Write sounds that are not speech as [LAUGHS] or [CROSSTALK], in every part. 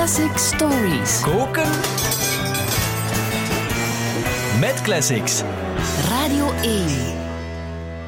Classic Stories. Koken met classics. Radio 1.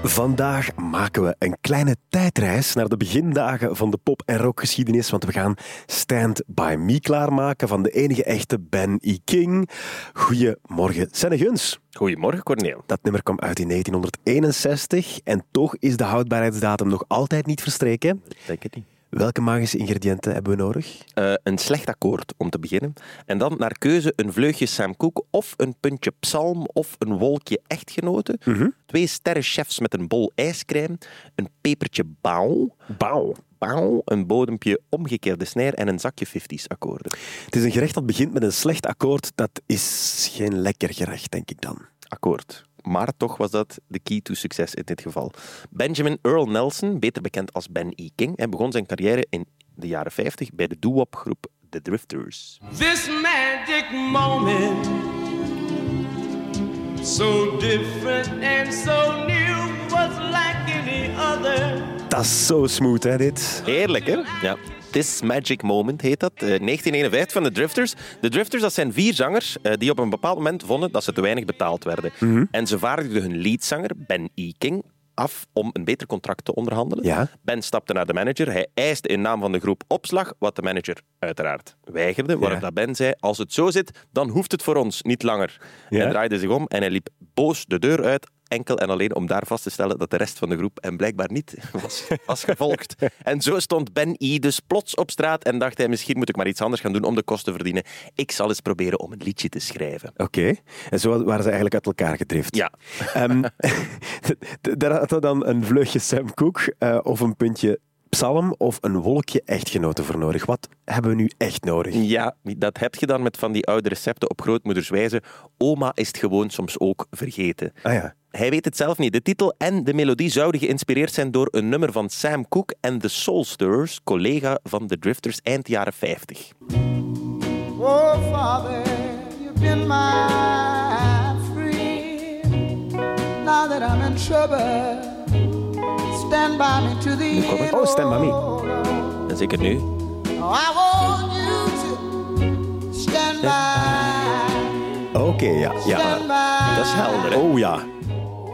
Vandaag maken we een kleine tijdreis naar de begindagen van de pop- en rockgeschiedenis, want we gaan Stand By Me klaarmaken van de enige echte Ben E. King. Goedemorgen, Senne Guns. Goedemorgen, Corneel. Dat nummer kwam uit in 1961 en toch is de houdbaarheidsdatum nog altijd niet verstreken. Ik denk het niet. Welke magische ingrediënten hebben we nodig? Eh, een slecht akkoord, om te beginnen. En dan naar keuze een vleugje Sam Cooke of een puntje psalm of een wolkje echtgenoten. Twee sterrenchefs met een bol ijscrème. Een pepertje bauw. Bauw. Bauw, een bodempje omgekeerde snijr en een zakje 50s akkoorden. Het is een gerecht dat begint met een slecht akkoord. Dat is geen lekker gerecht, denk ik dan. Akkoord. Maar toch was dat de key to succes in dit geval. Benjamin Earl Nelson, beter bekend als Ben E. King, hij begon zijn carrière in de jaren 50 bij de doo-wop groep The Drifters. This magic moment, so different and so new, was like any other. Dat is zo smooth, hè, dit? Heerlijk, hè? Ja. This Magic Moment heet dat. Eh, 1951 van de Drifters. De Drifters dat zijn vier zangers eh, die op een bepaald moment vonden dat ze te weinig betaald werden. En ze vaardigden hun leadzanger, Ben E. King, af om een beter contract te onderhandelen. Ja. Ben stapte naar de manager. Hij eiste in naam van de groep opslag, wat de manager uiteraard weigerde. Waarop Ja. dat Ben zei, als het zo zit, dan hoeft het voor ons niet langer. Ja. Hij draaide zich om en hij liep boos de deur uit enkel en alleen om daar vast te stellen dat de rest van de groep hem blijkbaar niet [LAUGHS] was, was gevolgd. En zo stond Ben E. dus plots op straat en dacht hij, misschien moet ik maar iets anders gaan doen om de kosten te verdienen. Ik zal eens proberen om een liedje te schrijven. Oké. En zo waren ze eigenlijk uit elkaar gedrift. Ja. Ehm, [LAUGHS] daar hadden we dan een vleugje Sam Cooke eh, of een puntje psalm of een wolkje echtgenoten voor nodig. Wat hebben we nu echt nodig? Ja, dat heb je dan met van die oude recepten op grootmoeders wijze. Oma is het gewoon soms ook vergeten. Ah ja. Hij weet het zelf niet. De titel en de melodie zouden geïnspireerd zijn door een nummer van Sam Cooke en de Soulstirrers, collega van de Drifters eind jaren 50. Oh, Father, you've been my friend. Now that I'm in trouble, stand by me to the Nu komt het. end. Oh, Stand By Me. En zeker nu. Oh, I want you to stand by. Oké, ja. ja. Stand by. Dat is helder. hè? Oh ja.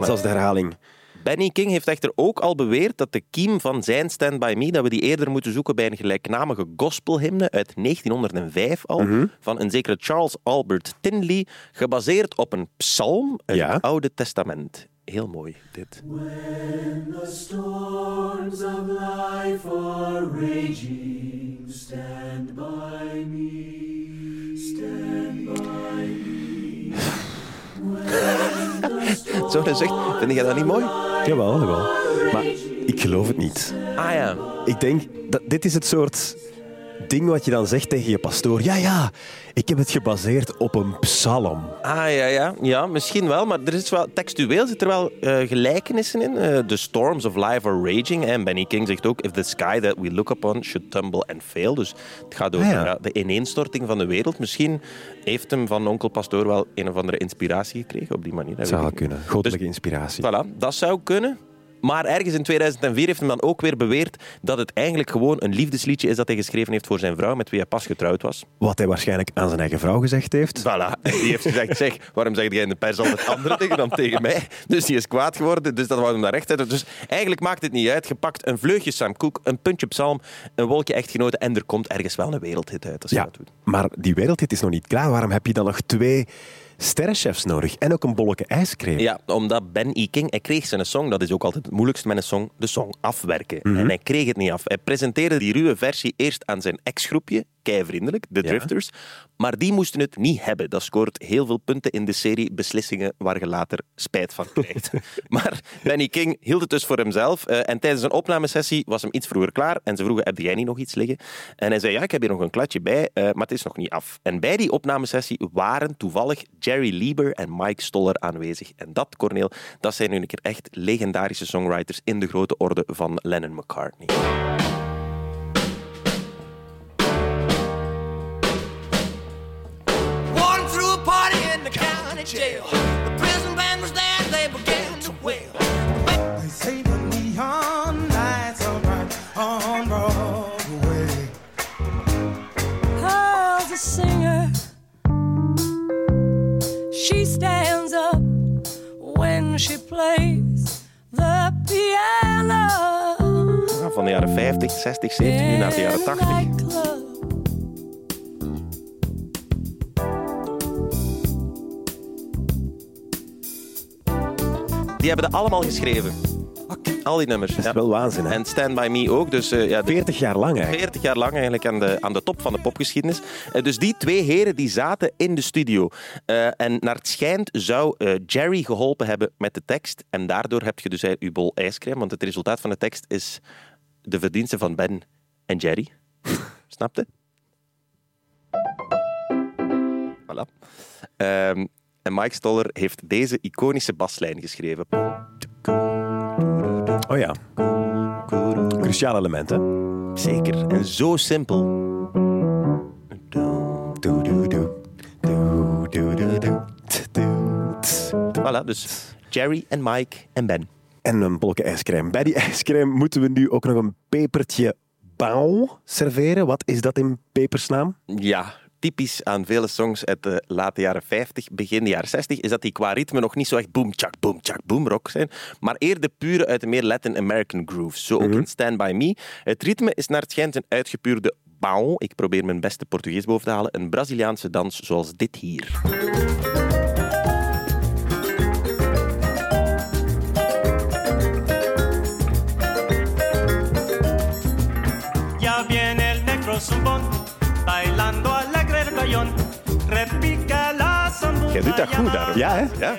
Zelfs de herhaling. Benny King heeft echter ook al beweerd dat de kiem van zijn Stand By Me, dat we die eerder moeten zoeken bij een gelijknamige gospelhymne uit 1905 al, van een zekere Charles Albert Tinley, gebaseerd op een psalm uit Ja. het Oude Testament. Heel mooi, dit. storms of life are raging, stand by me, stand by me. [LAUGHS] Zo gezegd, vind je dat niet mooi? Jawel, jawel. Maar ik geloof het niet. Ah ja. Ik denk, dat dit is het soort ding wat je dan zegt tegen je pastoor. Ja, ja, ik heb het gebaseerd op een psalm. Ah ja, ja, ja, misschien wel, maar er is wel, textueel zit er wel eh, gelijkenissen in. Eh, the storms of life are raging. En Benny King zegt ook: If the sky that we look upon should tumble and fail. Dus het gaat over Ah, ja. de ineenstorting van de wereld. Misschien heeft hem van onkel Pastoor wel een of andere inspiratie gekregen op die manier. Dat Zou kunnen. Goddelijke inspiratie. Voilà, dat zou kunnen. Maar ergens in 2004 heeft hij dan ook weer beweerd dat het eigenlijk gewoon een liefdesliedje is dat hij geschreven heeft voor zijn vrouw, met wie hij pas getrouwd was. Wat hij waarschijnlijk aan zijn eigen vrouw gezegd heeft. Voilà. En die heeft gezegd, zeg, waarom zeg jij in de pers altijd andere dingen dan tegen mij? Dus die is kwaad geworden, dus dat wou hem daar recht zetten. Dus eigenlijk maakt het niet uit. Je pakt een vleugje Sam Cooke, een puntje psalm, een wolkje echtgenoten en er komt ergens wel een wereldhit uit als je Ja, dat doet. maar die wereldhit is nog niet klaar. Waarom heb je dan nog twee sterrenchefs nodig en ook een bolletje ijscreme? Ja, omdat Ben E. King, hij kreeg zijn song, dat is ook altijd het moeilijkste met een song, de song afwerken. En hij kreeg het niet af. Hij presenteerde die ruwe versie eerst aan zijn ex-groepje, vriendelijk, de Ja. Drifters. Maar die moesten het niet hebben. Dat scoort heel veel punten in de serie beslissingen waar je later spijt van krijgt. [LAUGHS] maar Benny King hield het dus voor hemzelf. eh, en tijdens een opnamesessie was hem iets vroeger klaar. En ze vroegen, heb jij niet nog iets liggen? En hij zei, ja, ik heb hier nog een kladje bij, eh, maar het is nog niet af. En bij die opnamesessie waren toevallig Jerry Lieber en Mike Stoller aanwezig. En dat, Corneel, dat zijn nu een keer echt legendarische songwriters in de grote orde van Lennon-McCartney. Walking county jail. The prison band was there, they began to wail. They say the neon lights are bright on Broadway. Pearl's a singer. She stands up when she plays the piano. Van de jaren 50, 60, 70 nu naar de jaren 80. Die hebben dat allemaal geschreven. Al die nummers. Dat is ja. wel waanzin, hè? En Stand By Me ook. Dus eh, ja, de 40 jaar lang eigenlijk. 40 jaar lang eigenlijk aan de, aan de top van de popgeschiedenis. Eh, dus die twee heren die zaten in de studio. Eh, en naar het schijnt zou Jerry geholpen hebben met de tekst. En daardoor heb je dus je bol ijscrème. Want het resultaat van de tekst is de verdienste van Ben en Jerry. [LAUGHS] Snapte? Voilà. En Mike Stoller heeft deze iconische baslijn geschreven. Oh ja. Cruciaal element, hè? Zeker. En zo simpel. Voilà, dus Jerry en Mike en Ben. En een bolke ijscrème. Bij die ijscrème moeten we nu ook nog een pepertje bauw serveren. Wat is dat in pepersnaam? Ja, typisch aan vele songs uit de late jaren 50, begin de jaren 60, is dat die qua ritme nog niet zo echt boom, chak, boom, chak, boom rock zijn, maar eerder pure uit de meer Latin American grooves. Zo ook in Stand By Me. Het ritme is naar het schijnt een uitgepuurde bauw. Ik probeer mijn beste Portugees boven te halen. Een Braziliaanse dans zoals dit hier. Ya viene el negro zumbón, bailando la zambomba. Jij doet dat goed, daarom. Ja, hè? Ja.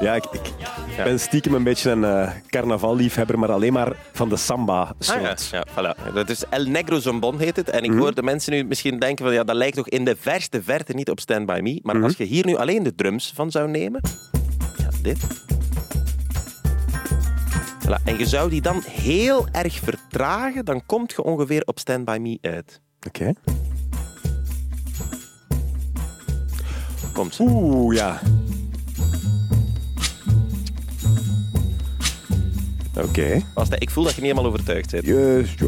Ja, ik, ik ben stiekem een beetje een eh, carnavalliefhebber, maar alleen maar van de samba-soort. Ah, ja. ja, voilà. Dat is El Negro Zombon heet het. En ik hoor de mensen nu misschien denken van ja, dat lijkt toch in de verste verte niet op Stand By Me. Maar als je hier nu alleen de drums van zou nemen... Ja, dit. Voilà. En je zou die dan heel erg vertragen, dan komt je ongeveer op Stand By Me uit. Oké. Komt. Oeh, ja. Oké. Dat- Ik voel dat je niet helemaal overtuigd bent. Juist, ja.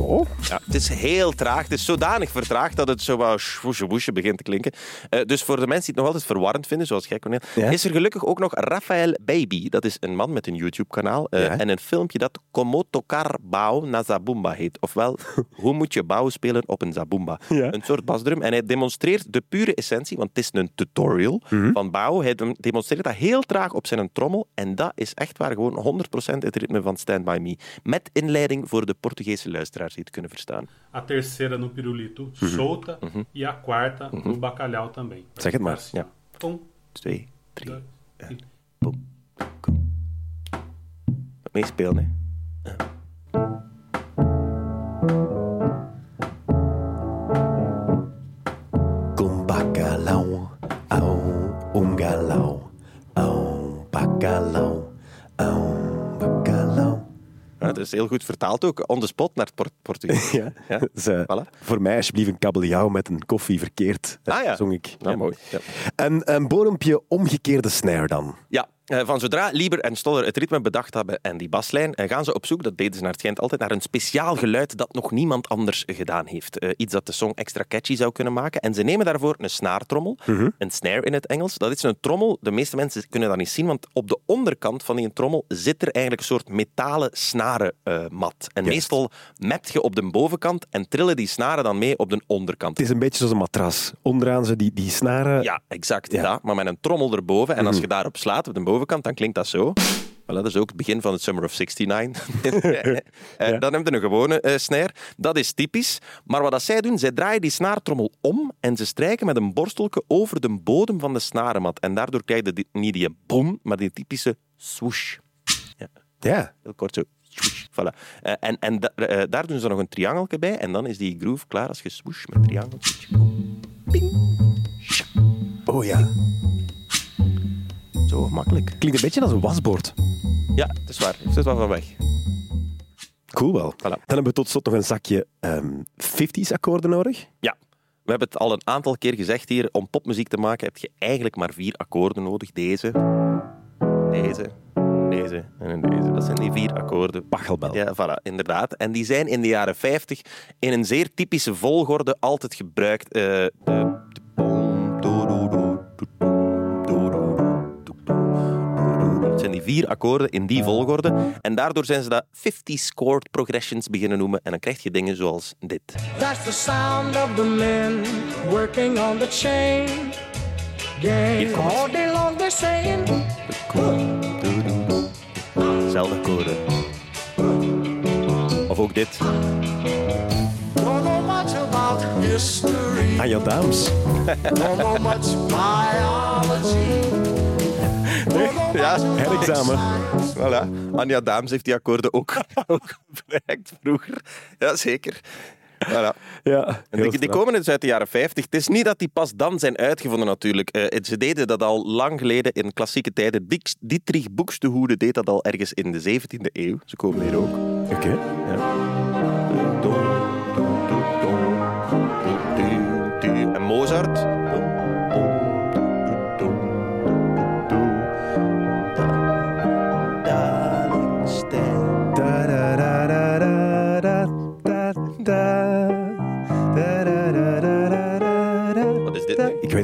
Ja, het is heel traag. Het is zodanig vertraagd dat het zo wat woesje begint te klinken. Eh, dus voor de mensen die het nog altijd verwarrend vinden, zoals jij, Cornel, Ja. is er gelukkig ook nog Rafael Baby. Dat is een man met een YouTube-kanaal eh, Ja. en een filmpje dat Como tocar bao na zabumba heet. Ofwel, [LAUGHS] hoe moet je bao spelen op een zabumba? Een soort basdrum. En hij demonstreert de pure essentie, want het is een tutorial Mhm. van bao. Hij dem- demonstreert dat heel traag op zijn trommel en dat is echt waar gewoon 100% het ritme van Stand By Me. Met inleiding voor de Portugese luisteraars die het kunnen verstaan. A terceira no pirulito, solta. E a quarta no bacalhau também. Zeg het maar. Ja. Um, Twee, drie. dois, e... Boom. Meespelen, hè. Is heel goed vertaald ook, on the spot naar het Port Portugees. [LAUGHS] Ja, Ja. Dus, eh, Voilà. Voor mij alsjeblieft een kabeljauw met een koffie verkeerd, Ah, ja. zong ik. Nou, Ja. mooi. Ja. En een bodempje omgekeerde snare dan. Ja, van zodra Lieber en Stoller het ritme bedacht hebben en die baslijn, eh, gaan ze op zoek, dat deden ze naar het schijnt altijd, naar een speciaal geluid dat nog niemand anders gedaan heeft. Eh, iets dat de song extra catchy zou kunnen maken. En ze nemen daarvoor een snaartrommel, een snare in het Engels. Dat is een trommel, de meeste mensen kunnen dat niet zien, want op de onderkant van die trommel zit er eigenlijk een soort metalen snarenmat. en meestal mapt je op de bovenkant en trillen die snaren dan mee op de onderkant. Het is een beetje zoals een matras. Onderaan zo die, die snaren. Ja, exact. Ja. Ja. maar met een trommel erboven. En als je daarop slaat, op de bovenkant, dan klinkt dat zo. Voilà, dat is ook het begin van het Summer of 69. [LAUGHS] Eh, Dan heb je een gewone eh, snare. Dat is typisch. Maar wat dat zij doen, zij draaien die snaartrommel om en ze strijken met een borstelke over de bodem van de snarenmat. En daardoor krijg je die- niet die boom, maar die typische swoosh. Ja. Heel kort zo. Voilà. Eh, en en da- daar doen ze nog een triangelke bij. En dan is die groove klaar als je swoosh met triangel. Oh ja. Zo makkelijk. Klinkt een beetje als een wasbord. Ja, het is waar. Je zit wel van weg. Cool wel. Voilà. Dan hebben we tot slot nog een zakje ehm 50s akkoorden nodig. Ja, we hebben het al een aantal keer gezegd hier. Om popmuziek te maken heb je eigenlijk maar vier akkoorden nodig. Deze, deze, deze en deze. Dat zijn die vier akkoorden. Pachelbel. Ja, voilà, inderdaad. En die zijn in de jaren 50 in een zeer typische volgorde altijd gebruikt. Eh, vier akkoorden in die volgorde. En daardoor zijn ze dat 50 scored progressions beginnen noemen. En dan krijg je dingen zoals dit. That's the sound of the men working on the chain gang. komt het. All day long they're saying, Zelfde akkoorden. Of ook dit. don't know much about history, Anja Daams. don't know much biology. Ja, herexamen. Voilà. Anja Daams heeft die akkoorden ook, [LAUGHS] ook gebruikt vroeger. Ja, zeker. Voilà. Ja, die, die komen dus uit de jaren 50. Het is niet dat die pas dan zijn uitgevonden natuurlijk. Eh, ze deden dat al lang geleden in klassieke tijden. Dietrich Buxtehude deed dat al ergens in de 17e eeuw. Ze komen hier ook. Oké. En Mozart.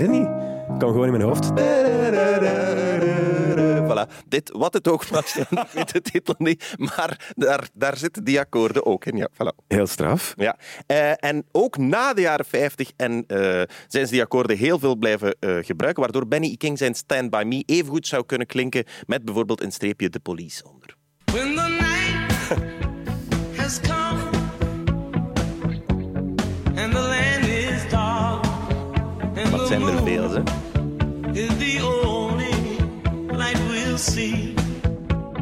Het niet. Ik kan gewoon in mijn hoofd. Voilà. Dit, wat het ook mag [LAUGHS] zijn, ik weet de titel niet, maar daar, daar zitten die akkoorden ook in. Ja, voilà. Heel straf. Ja. Eh, en ook na de jaren 50 en, eh, zijn ze die akkoorden heel veel blijven eh, gebruiken, waardoor Benny E. King zijn Stand By Me evengoed zou kunnen klinken met bijvoorbeeld een streepje de police onder. When the night has come zijn er veel, hè?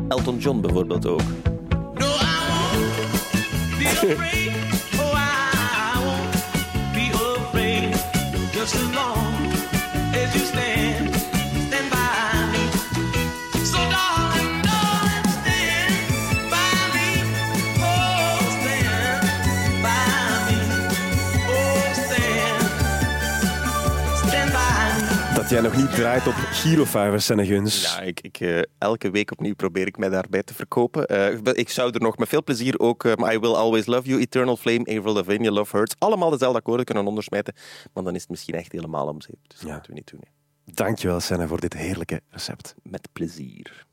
Elton John bijvoorbeeld ook. [LAUGHS] jij nog niet draait op Girofiver, Senneguns. Ja, ik, ik, eh, elke week opnieuw probeer ik mij daarbij te verkopen. Eh, ik zou er nog met veel plezier ook eh, I Will Always Love You, Eternal Flame, Avril Lavigne, Love Hurts, allemaal dezelfde akkoorden kunnen ondersmijten. Maar dan is het misschien echt helemaal om zeep. Dus dat Ja. moeten we niet doen. hè. Dankjewel, Senne, voor dit heerlijke recept. Met plezier.